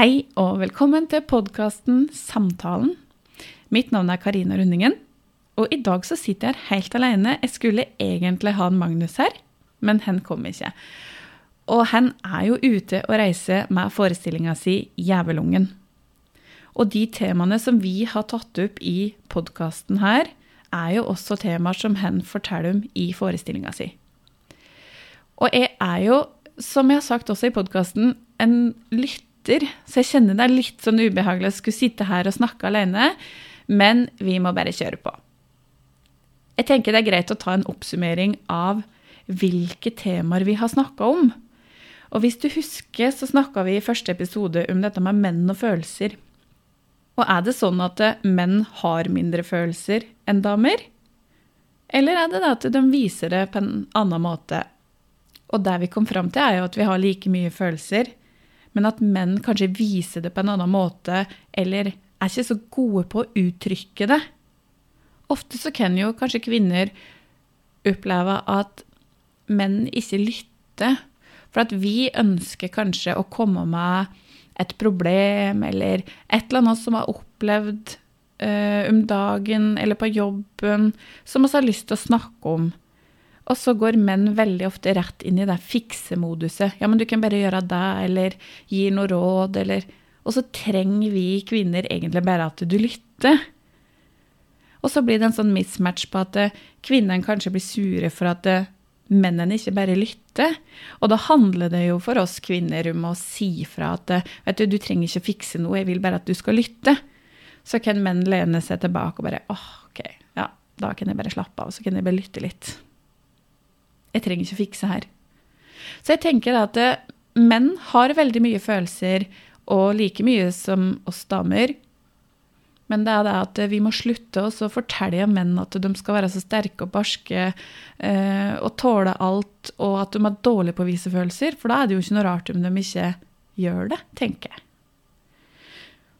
Hei og velkommen til podkasten Samtalen. Mitt navn er Karina Rundingen, og i dag så sitter jeg helt alene. Jeg skulle egentlig ha en Magnus her, men han kom ikke. Og han er jo ute og reiser med forestillinga si Jævelungen. Og de temaene som vi har tatt opp i podkasten her, er jo også temaer som han forteller om i forestillinga si. Og jeg er jo, som jeg har sagt også i podkasten, en lytter, så jeg kjenner det er litt sånn ubehagelig å skulle sitte her og snakke alene, men vi må bare kjøre på. Jeg tenker det er greit å ta en oppsummering av hvilke temaer vi har snakka om. Og hvis du husker, så snakka vi i første episode om dette med menn og følelser. Og er det sånn at menn har mindre følelser enn damer? Eller er det det at de viser det på en annen måte? Og det vi kom fram til, er jo at vi har like mye følelser, men at menn kanskje viser det på en annen måte, eller er ikke så gode på å uttrykke det. Ofte så kan jo kanskje kvinner oppleve at menn ikke lytter, for at vi ønsker kanskje å komme med et problem eller et eller annet som har opplevd uh, om dagen eller på jobben, som vi har lyst til å snakke om. Og så går menn veldig ofte rett inn i det fiksemoduset. Ja, men du kan bare gjøre det, eller gi noe råd, eller Og så trenger vi kvinner egentlig bare at du lytter. Og så blir det en sånn mismatch på at eh, kvinnene kanskje blir sure for at eh, mennene ikke bare lytter. Og da handler det jo for oss kvinner om å si fra at eh, vet du, du trenger ikke fikse noe, jeg vil bare at du skal lytte. Så kan menn lene seg tilbake og bare åh, ok, ja, da kan jeg bare slappe av, så kan jeg bare lytte litt. Jeg trenger ikke å fikse her. Så jeg tenker at menn har veldig mye følelser, og like mye som oss damer. Men det er det at vi må slutte oss å fortelle menn at de skal være så sterke og barske eh, og tåle alt, og at de er dårlige på å vise følelser. For da er det jo ikke noe rart om de ikke gjør det, tenker jeg.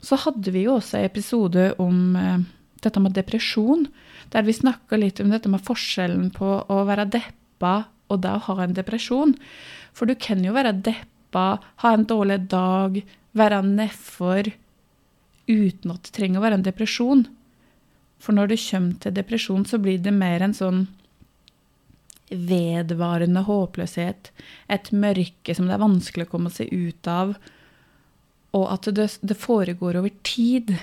Så hadde vi jo også en episode om eh, dette med depresjon, der vi snakka litt om dette med forskjellen på å være deppa og det å ha en depresjon. For du kan jo være deppa, ha en dårlig dag, være nedfor uten at det trenger å være en depresjon. For når det kommer til depresjon, så blir det mer en sånn vedvarende håpløshet, et mørke som det er vanskelig å komme seg ut av, og at det, det foregår over tid.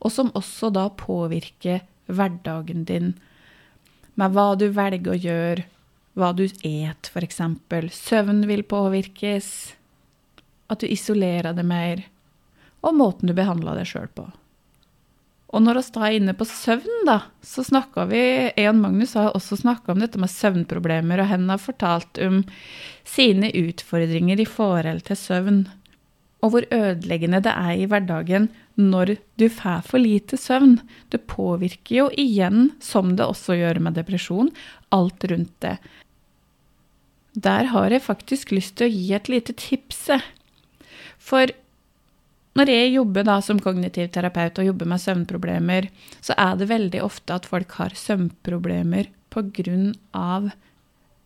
Og som også da påvirker hverdagen din, med hva du velger å gjøre, hva du et, f.eks. Søvn vil påvirkes, at du isolerer deg mer, og måten du behandler deg sjøl på. Og når vi er inne på søvn, da, så snakka vi Eon Magnus har også snakka om dette med søvnproblemer, og han har fortalt om sine utfordringer i forhold til søvn. Og hvor ødeleggende det er i hverdagen når du får for lite søvn. Det påvirker jo igjen, som det også gjør med depresjon, alt rundt det. Der har jeg faktisk lyst til å gi et lite tips. For når jeg jobber da som kognitiv terapeut og jobber med søvnproblemer, så er det veldig ofte at folk har søvnproblemer pga.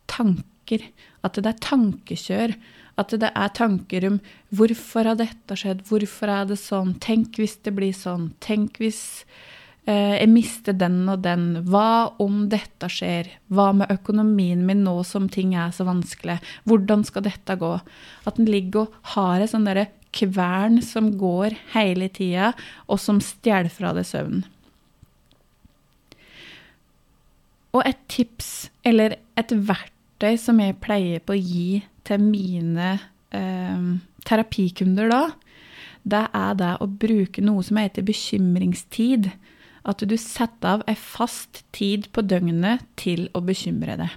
tanker. At det er tankekjør. At det er tanker om 'hvorfor har dette skjedd', 'hvorfor er det sånn', 'tenk hvis det blir sånn', 'tenk hvis eh, jeg mister den og den', 'hva om dette skjer', 'hva med økonomien min nå som ting er så vanskelig', 'hvordan skal dette gå'? At den ligger og har en sånn kvern som går hele tida, og som stjeler fra deg søvnen. Og et tips, eller et verktøy som jeg pleier på å gi til mine eh, terapikunder da, det er det å bruke noe som heter bekymringstid. At du setter av en fast tid på døgnet til å bekymre deg.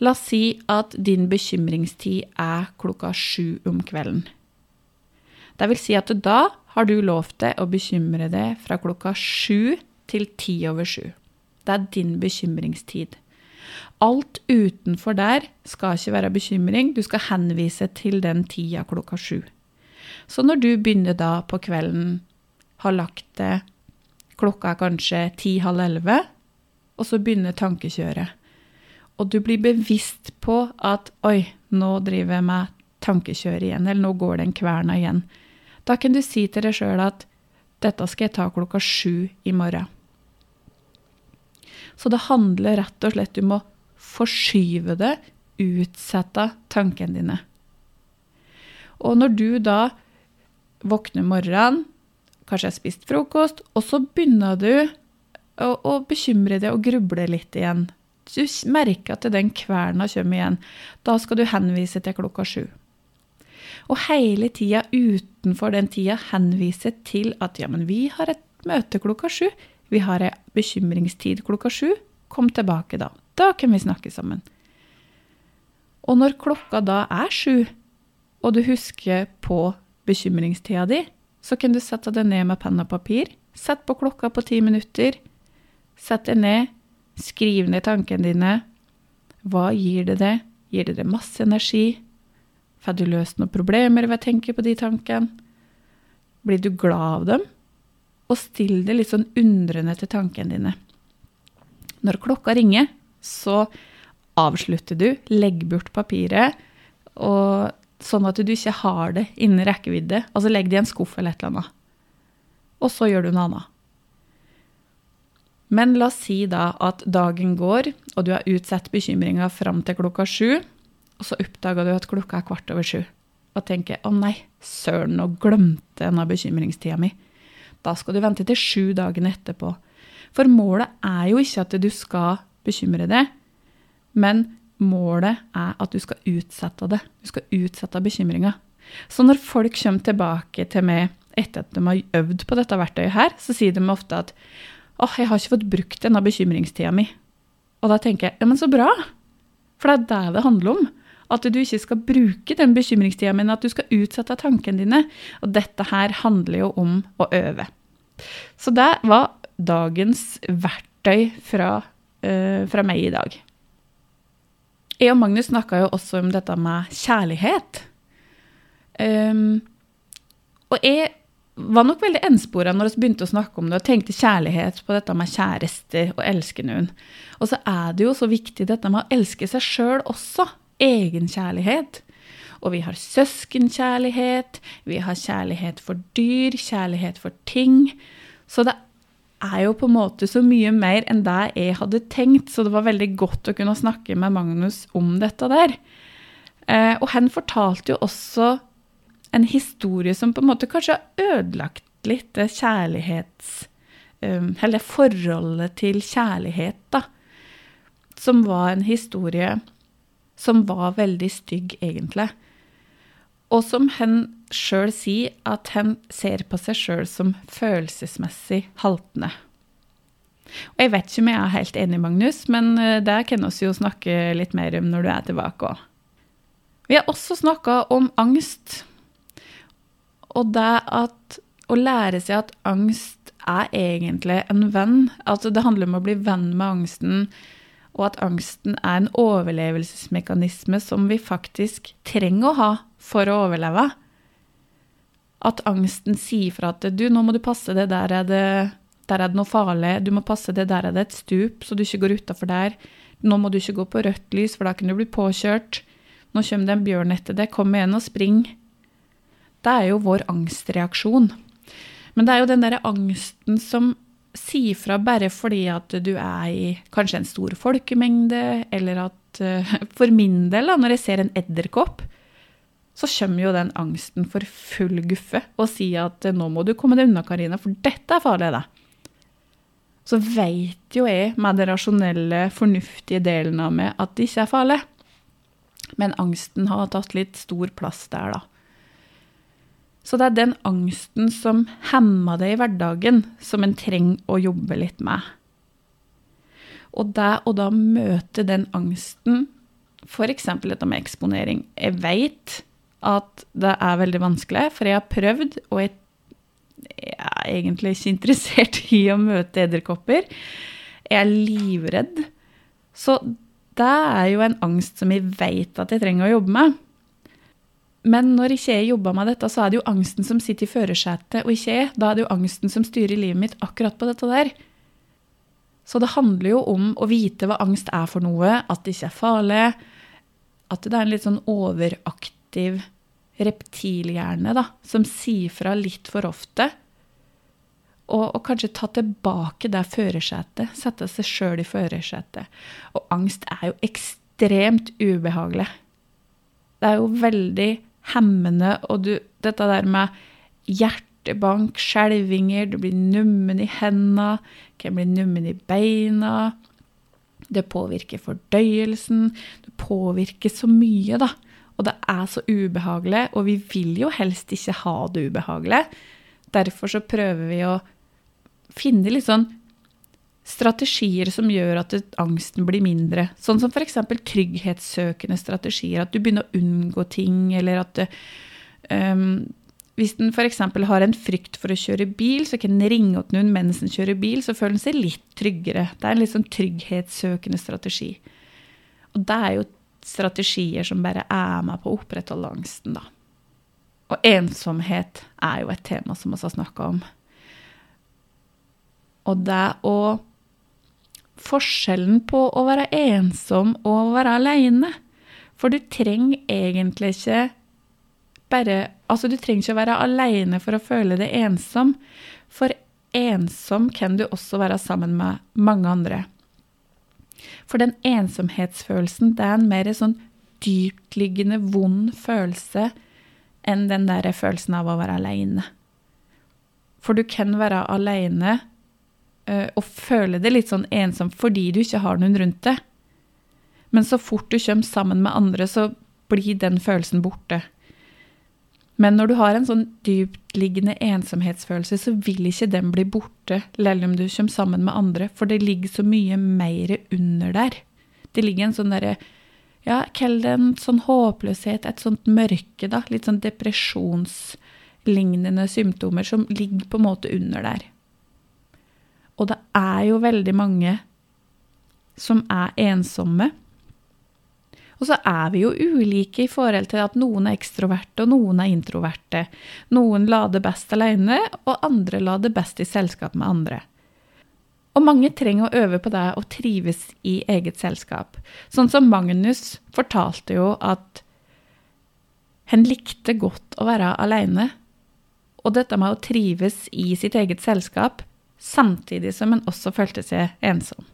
La oss si at din bekymringstid er klokka sju om kvelden. Det vil si at da har du lovt deg å bekymre deg fra klokka sju til ti over sju. Det er din bekymringstid. Alt utenfor der skal ikke være bekymring, du skal henvise til den tida klokka sju. Så når du begynner da på kvelden, har lagt det klokka kanskje ti-halv elleve, og så begynner tankekjøret. Og du blir bevisst på at oi, nå driver jeg med tankekjøret igjen, eller nå går den kverna igjen. Da kan du si til deg sjøl at dette skal jeg ta klokka sju i morgen. Så det handler rett og slett om å forskyve det, utsette tankene dine. Og når du da våkner morgenen, kanskje har spist frokost, og så begynner du å, å bekymre deg og gruble litt igjen. Du merker at den kverna kommer igjen. Da skal du henvise til klokka sju. Og hele tida utenfor den tida henvise til at ja, men vi har et møte klokka sju. Vi har ei bekymringstid klokka sju. Kom tilbake da. Da kan vi snakke sammen. Og når klokka da er sju, og du husker på bekymringstida di, så kan du sette deg ned med penn og papir. Sett på klokka på ti minutter. Sett deg ned, skriv ned tankene dine. Hva gir det deg? Gir det deg masse energi? Får du løst noen problemer ved å tenke på de tankene? Blir du glad av dem? Og still deg litt sånn undrende til tankene dine. Når klokka ringer, så avslutter du, legg bort papiret, og sånn at du ikke har det innen rekkevidde. Altså legg det i en skuff eller et eller annet. Og så gjør du noe annet. Men la oss si da at dagen går, og du har utsatt bekymringa fram til klokka sju, og så oppdager du at klokka er kvart over sju, og tenker 'Å nei, søren, nå glemte jeg denne bekymringstida mi'. Da skal du vente til sju dagen etterpå. For målet er jo ikke at du skal bekymre deg, men målet er at du skal utsette det. Du skal utsette bekymringa. Så når folk kommer tilbake til meg etter at de har øvd på dette verktøyet her, så sier de ofte at åh, jeg har ikke fått brukt denne bekymringstida mi. Og da tenker jeg ja, men så bra. For det er det det handler om. At du ikke skal bruke den bekymringstida, men at du skal utsette tankene dine. Og dette her handler jo om å øve. Så det var dagens verktøy fra, uh, fra meg i dag. Jeg og Magnus snakka jo også om dette med kjærlighet. Um, og jeg var nok veldig enspora når vi begynte å snakke om det, og tenkte kjærlighet på dette med kjærester og elske noen. Og så er det jo så viktig dette med å elske seg sjøl også. Egenkjærlighet. Og vi har søskenkjærlighet, vi har kjærlighet for dyr, kjærlighet for ting. Så det er jo på en måte så mye mer enn det jeg hadde tenkt, så det var veldig godt å kunne snakke med Magnus om dette der. Eh, og han fortalte jo også en historie som på en måte kanskje har ødelagt litt det kjærlighets... Um, eller forholdet til kjærlighet, da. Som var en historie som var veldig stygg, egentlig. Og som han sjøl sier, at han ser på seg sjøl som følelsesmessig haltende. Og jeg vet ikke om jeg er helt enig, Magnus, men eh, det kan vi jo snakke litt mer om når du er tilbake òg. Vi har også snakka om angst. Og det at å lære seg at angst er egentlig en venn. Altså det handler om å bli venn med angsten, og at angsten er en overlevelsesmekanisme som vi faktisk trenger å ha for å overleve. At angsten sier fra at du, nå må du passe det, der er det, der er det noe farlig. Du må passe det, der er det et stup, så du ikke går utafor der. Nå må du ikke gå på rødt lys, for da kan du bli påkjørt. Nå kommer det en bjørn etter deg, kom igjen og spring. Det er jo vår angstreaksjon. Men det er jo den derre angsten som sier fra bare fordi at du er i kanskje en stor folkemengde, eller at uh, For min del, da, når jeg ser en edderkopp, så kommer jo den angsten for full guffe og sier at nå må du komme deg unna, Karina, for dette er farlig, da. Så veit jo jeg med den rasjonelle, fornuftige delen av meg at det ikke er farlig. Men angsten har tatt litt stor plass der, da. Så det er den angsten som hemmer deg i hverdagen, som en trenger å jobbe litt med. Og det å da møte den angsten, f.eks. dette med eksponering Jeg veit at det er veldig vanskelig, for jeg har prøvd, og jeg, er egentlig ikke interessert i å møte edderkopper. Jeg er livredd. Så det er jo en angst som jeg vet at jeg trenger å jobbe med. Men når ikke jeg jobber med dette, så er det jo angsten som sitter i førersetet, og ikke jeg. Da er det jo angsten som styrer livet mitt akkurat på dette der. Så det handler jo om å vite hva angst er for noe, at det ikke er farlig, at det er en litt sånn overaktiv reptilhjerne da, som sier fra litt for ofte. Og, og kanskje ta tilbake det førersetet. Sette seg sjøl i førersetet. Og angst er jo ekstremt ubehagelig. Det er jo veldig hemmende, og du, dette der med hjertebank, skjelvinger, du blir nummen i hendene, kan bli nummen i beina. Det påvirker fordøyelsen. Det påvirker så mye, da. Og det er så ubehagelig, og vi vil jo helst ikke ha det ubehagelig. Derfor så prøver vi å finne litt sånn strategier som gjør at angsten blir mindre. Sånn som f.eks. trygghetssøkende strategier. At du begynner å unngå ting, eller at um, Hvis den f.eks. har en frykt for å kjøre bil, så kan den ringe til noen mens den kjører bil, så føler den seg litt tryggere. Det er en litt sånn trygghetssøkende strategi. Og det er jo strategier som bare er med på å opprettholde angsten, da. Og ensomhet er jo et tema som vi har snakka om. Og det å Forskjellen på å være ensom og å være alene. For du trenger egentlig ikke bare Altså, du trenger ikke å være alene for å føle deg ensom. For ensom kan du også være sammen med mange andre. For den ensomhetsfølelsen, det er en mer sånn dyptliggende vond følelse enn den der følelsen av å være alene. For du kan være alene uh, og føle det litt sånn ensomt fordi du ikke har noen rundt deg. Men så fort du kommer sammen med andre, så blir den følelsen borte. Men når du har en sånn dyptliggende ensomhetsfølelse, så vil ikke den bli borte selv om du kommer sammen med andre, for det ligger så mye mer under der. Det ligger en sånn derre Ja, kall det en sånn håpløshet, et sånt mørke, da. Litt sånn depresjonslignende symptomer som ligger på en måte under der. Og det er jo veldig mange som er ensomme og så er vi jo ulike i forhold til at noen er ekstroverte og noen er introverte. Noen lader best alene, og andre lader best i selskap med andre. Og mange trenger å øve på det og trives i eget selskap. Sånn som Magnus fortalte jo at han likte godt å være alene. Og dette med å trives i sitt eget selskap, samtidig som han også følte seg ensom.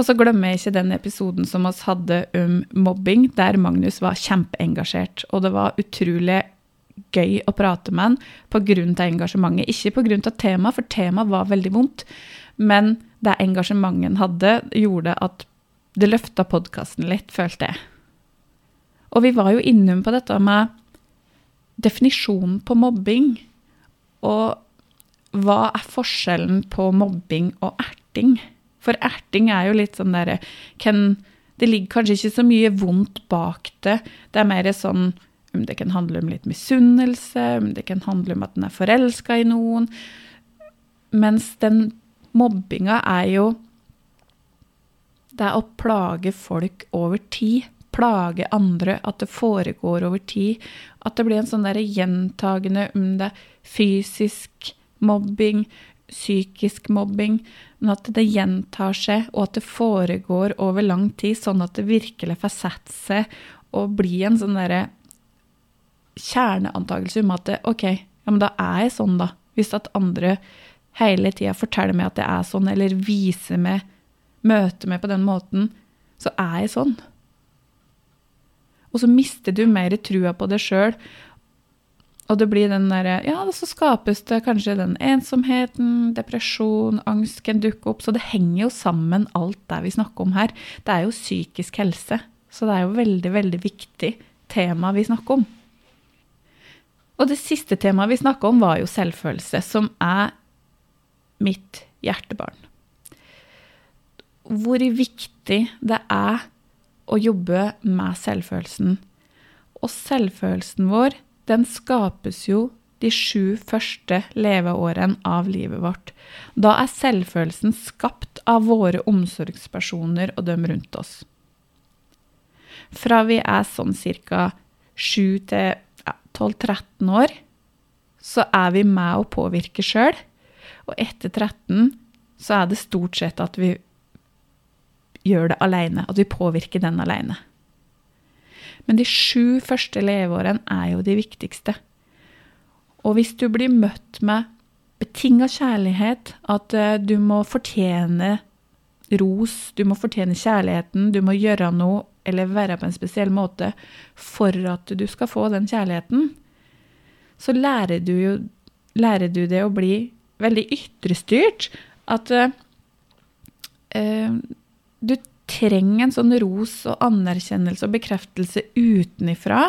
Og så glemmer jeg ikke den episoden som vi hadde om mobbing, der Magnus var kjempeengasjert. Og det var utrolig gøy å prate med han pga. engasjementet. Ikke pga. temaet, for temaet var veldig vondt. Men det engasjementet han hadde, gjorde at det løfta podkasten litt, følte jeg. Og vi var jo innom på dette med definisjonen på mobbing. Og hva er forskjellen på mobbing og erting? For erting er jo litt sånn derre Det ligger kanskje ikke så mye vondt bak det. Det er mer sånn om det kan handle om litt misunnelse, om det kan handle om at en er forelska i noen. Mens den mobbinga er jo Det er å plage folk over tid. Plage andre. At det foregår over tid. At det blir en sånn derre gjentagende om det er fysisk mobbing, psykisk mobbing, men at det gjentar seg, og at det foregår over lang tid, sånn at det virkelig får satt seg og bli en sånn derre kjerneantakelse om at det, OK, ja, men da er jeg sånn, da. Hvis at andre hele tida forteller meg at jeg er sånn, eller viser meg, møter meg på den måten, så er jeg sånn. Og så mister du mer trua på deg sjøl, og det blir den derre Ja, så skapes det kanskje den ensomheten, depresjon, angst kan dukke opp. Så det henger jo sammen, alt det vi snakker om her. Det er jo psykisk helse. Så det er jo veldig, veldig viktig tema vi snakker om. Og det siste temaet vi snakka om, var jo selvfølelse, som er mitt hjertebarn. Hvor viktig det er å jobbe med selvfølelsen. Og selvfølelsen vår den skapes jo de sju første leveårene av livet vårt. Da er selvfølelsen skapt av våre omsorgspersoner og dem rundt oss. Fra vi er sånn ca. 7 til ja, 12-13 år, så er vi med å påvirke sjøl. Og etter 13 så er det stort sett at vi gjør det aleine, at vi påvirker den aleine. Men de sju første leveårene er jo de viktigste. Og hvis du blir møtt med betinga kjærlighet, at eh, du må fortjene ros, du må fortjene kjærligheten, du må gjøre noe eller være på en spesiell måte for at du skal få den kjærligheten, så lærer du jo lærer du det å bli veldig ytrestyrt. At uh, du trenger en sånn ros og anerkjennelse og bekreftelse utenifra.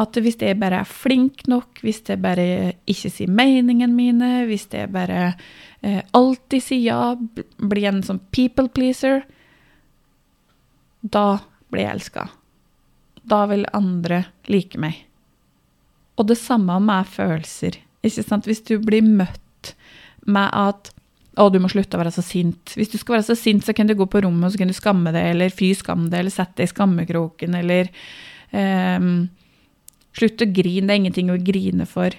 At hvis jeg bare er flink nok, hvis jeg bare ikke sier meningen mine, hvis jeg bare eh, alltid sier ja, blir en sånn people pleaser, da blir jeg elska. Da vil andre like meg. Og det samme med følelser. Ikke sant? Hvis du blir møtt med at å, du må slutte å være så sint. Hvis du skal være så sint, så kan du gå på rommet og skamme deg, eller fy skam deg, eller sette deg i skammekroken, eller um, Slutt å grine, det er ingenting å grine for.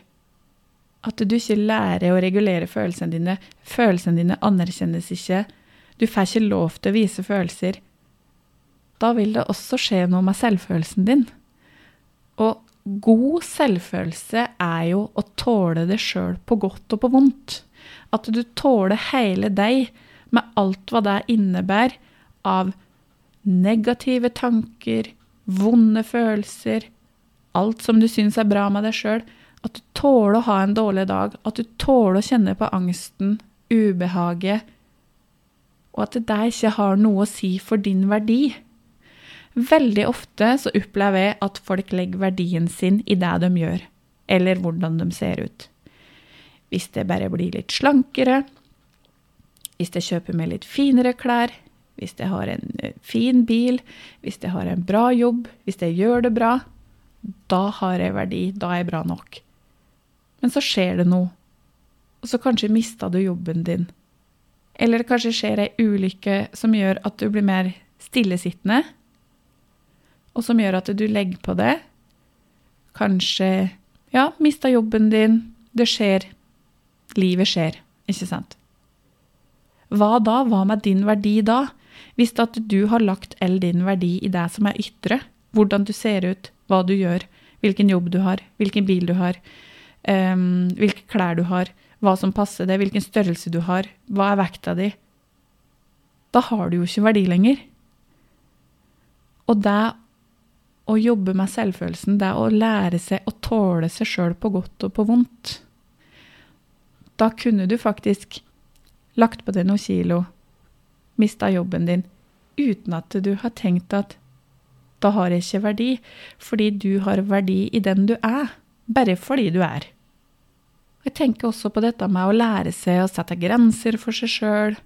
At du ikke lærer å regulere følelsene dine. Følelsene dine anerkjennes ikke. Du får ikke lov til å vise følelser. Da vil det også skje noe med selvfølelsen din. Og god selvfølelse er jo å tåle det sjøl på godt og på vondt. At du tåler hele deg med alt hva det innebærer av negative tanker, vonde følelser, alt som du syns er bra med deg sjøl. At du tåler å ha en dårlig dag, at du tåler å kjenne på angsten, ubehaget, og at det der ikke har noe å si for din verdi. Veldig ofte så opplever jeg at folk legger verdien sin i det de gjør, eller hvordan de ser ut. Hvis det bare blir litt slankere, hvis jeg kjøper meg litt finere klær, hvis jeg har en eh, fin bil, hvis jeg har en bra jobb, hvis jeg gjør det bra, da har jeg verdi, da er jeg bra nok. Men så skjer det noe, og så kanskje mista du jobben din. Eller det kanskje skjer ei ulykke som gjør at du blir mer stillesittende, og som gjør at du legger på det. Kanskje ja, mista jobben din, det skjer Livet skjer, ikke sant? Hva da? Hva med din verdi da? Hvis at du har lagt all din verdi i det som er ytre, hvordan du ser ut, hva du gjør, hvilken jobb du har, hvilken bil du har, um, hvilke klær du har, hva som passer deg, hvilken størrelse du har, hva er vekta di Da har du jo ikke verdi lenger. Og det å jobbe med selvfølelsen, det å lære seg å tåle seg sjøl på godt og på vondt, da kunne du faktisk lagt på deg noen kilo, mista jobben din, uten at du har tenkt at da har jeg ikke verdi, fordi du har verdi i den du er, bare fordi du er. Jeg tenker også på dette med å lære seg å sette grenser for seg sjøl.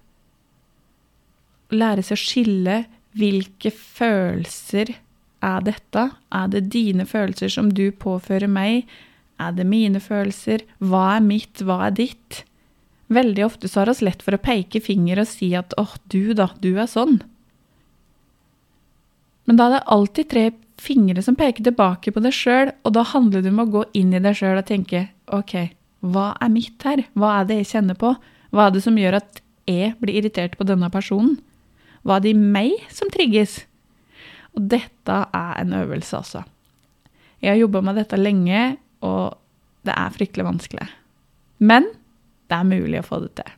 Lære seg å skille hvilke følelser er dette. Er det dine følelser som du påfører meg, er det mine følelser? Hva er mitt, hva er ditt? Veldig ofte så har vi lett for å peke finger og si at åh, du da, du er sånn. Men da er det alltid tre fingre som peker tilbake på deg sjøl, og da handler det om å gå inn i deg sjøl og tenke ok, hva er mitt her? Hva er det jeg kjenner på? Hva er det som gjør at jeg blir irritert på denne personen? Hva er det i meg som trigges? Og dette er en øvelse, altså. Jeg har jobba med dette lenge, og det er fryktelig vanskelig. Men det er mulig å få det til.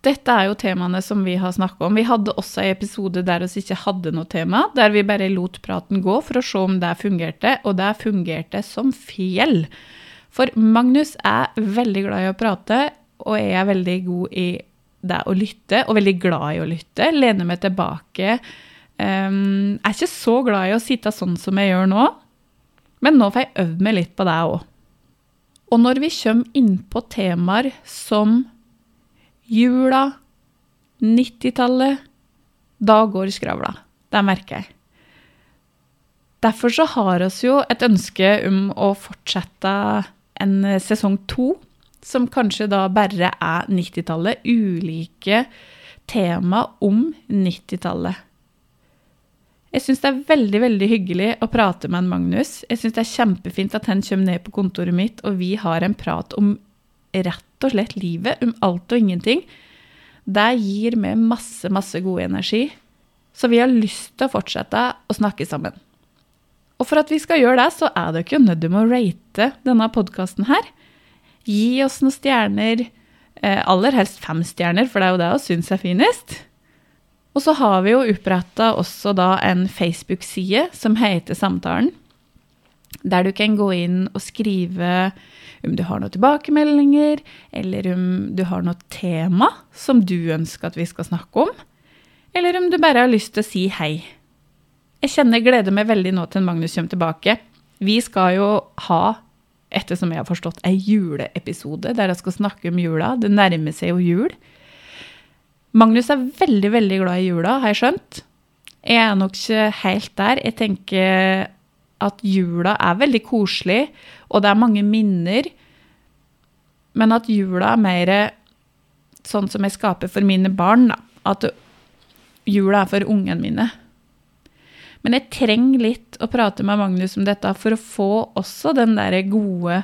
Dette er jo temaene som vi har snakka om. Vi hadde også en episode der vi ikke hadde noe tema, der vi bare lot praten gå for å se om det fungerte, og det fungerte som fjell. For Magnus er veldig glad i å prate, og jeg er veldig god i det å lytte, og veldig glad i å lytte. Lener meg tilbake. Um, er ikke så glad i å sitte sånn som jeg gjør nå, men nå får jeg øvd meg litt på det òg. Og når vi kommer innpå temaer som jula, 90-tallet, da går skravla. Det merker jeg. Derfor så har vi jo et ønske om å fortsette en sesong to, som kanskje da bare er 90-tallet. Ulike tema om 90-tallet. Jeg syns det er veldig veldig hyggelig å prate med en Magnus. Jeg syns det er kjempefint at han kommer ned på kontoret mitt, og vi har en prat om rett og slett livet, om alt og ingenting. Det gir meg masse, masse god energi. Så vi har lyst til å fortsette å snakke sammen. Og for at vi skal gjøre det, så er det jo nødt til å rate denne podkasten her. Gi oss noen stjerner. Eh, aller helst fem stjerner, for det er jo det vi syns er finest. Og så har vi jo oppretta også da en Facebook-side som heter Samtalen. Der du kan gå inn og skrive om du har noen tilbakemeldinger, eller om du har noe tema som du ønsker at vi skal snakke om. Eller om du bare har lyst til å si hei. Jeg kjenner gleder meg veldig nå til Magnus kommer tilbake. Vi skal jo ha, ettersom jeg har forstått, ei juleepisode der jeg skal snakke om jula. Det nærmer seg jo jul. Magnus er veldig, veldig glad i jula, har jeg skjønt. Jeg er nok ikke helt der. Jeg tenker at jula er veldig koselig, og det er mange minner. Men at jula er mer sånn som jeg skaper for mine barn. Da. At jula er for ungene mine. Men jeg trenger litt å prate med Magnus om dette for å få også den der gode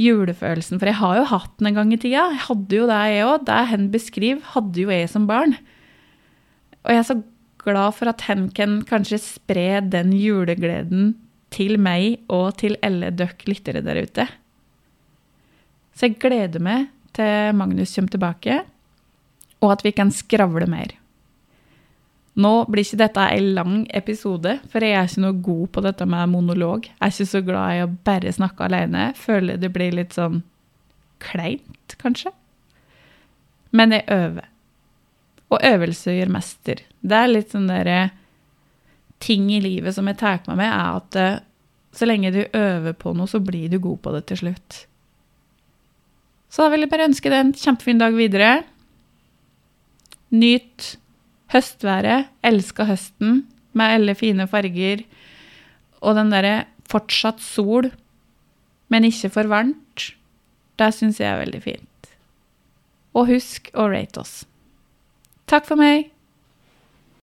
julefølelsen. For jeg har jo hatt den en gang i tida. Jeg hadde jo det, jeg òg. Det hen beskriver, hadde jo jeg som barn. Og jeg er så glad for at hen kan kanskje spre den julegleden til meg og til alle døkk lyttere der ute. Så jeg gleder meg til Magnus kommer tilbake, og at vi kan skravle mer. Nå blir ikke dette en lang episode, for jeg er ikke noe god på dette med monolog. Jeg er ikke så glad i å bare snakke alene. Føler det blir litt sånn kleint, kanskje. Men jeg øver. Og øvelse gjør mester. Det er litt sånn derre ting i livet som jeg tar med meg, er at eh, så lenge du øver på noe, så blir du god på det til slutt. Så da vil jeg bare ønske deg en kjempefin dag videre. Nyt høstværet. Elska høsten med alle fine farger. Og den derre fortsatt sol, men ikke for varmt. Det syns jeg er veldig fint. Og husk å rate oss. Takk for meg.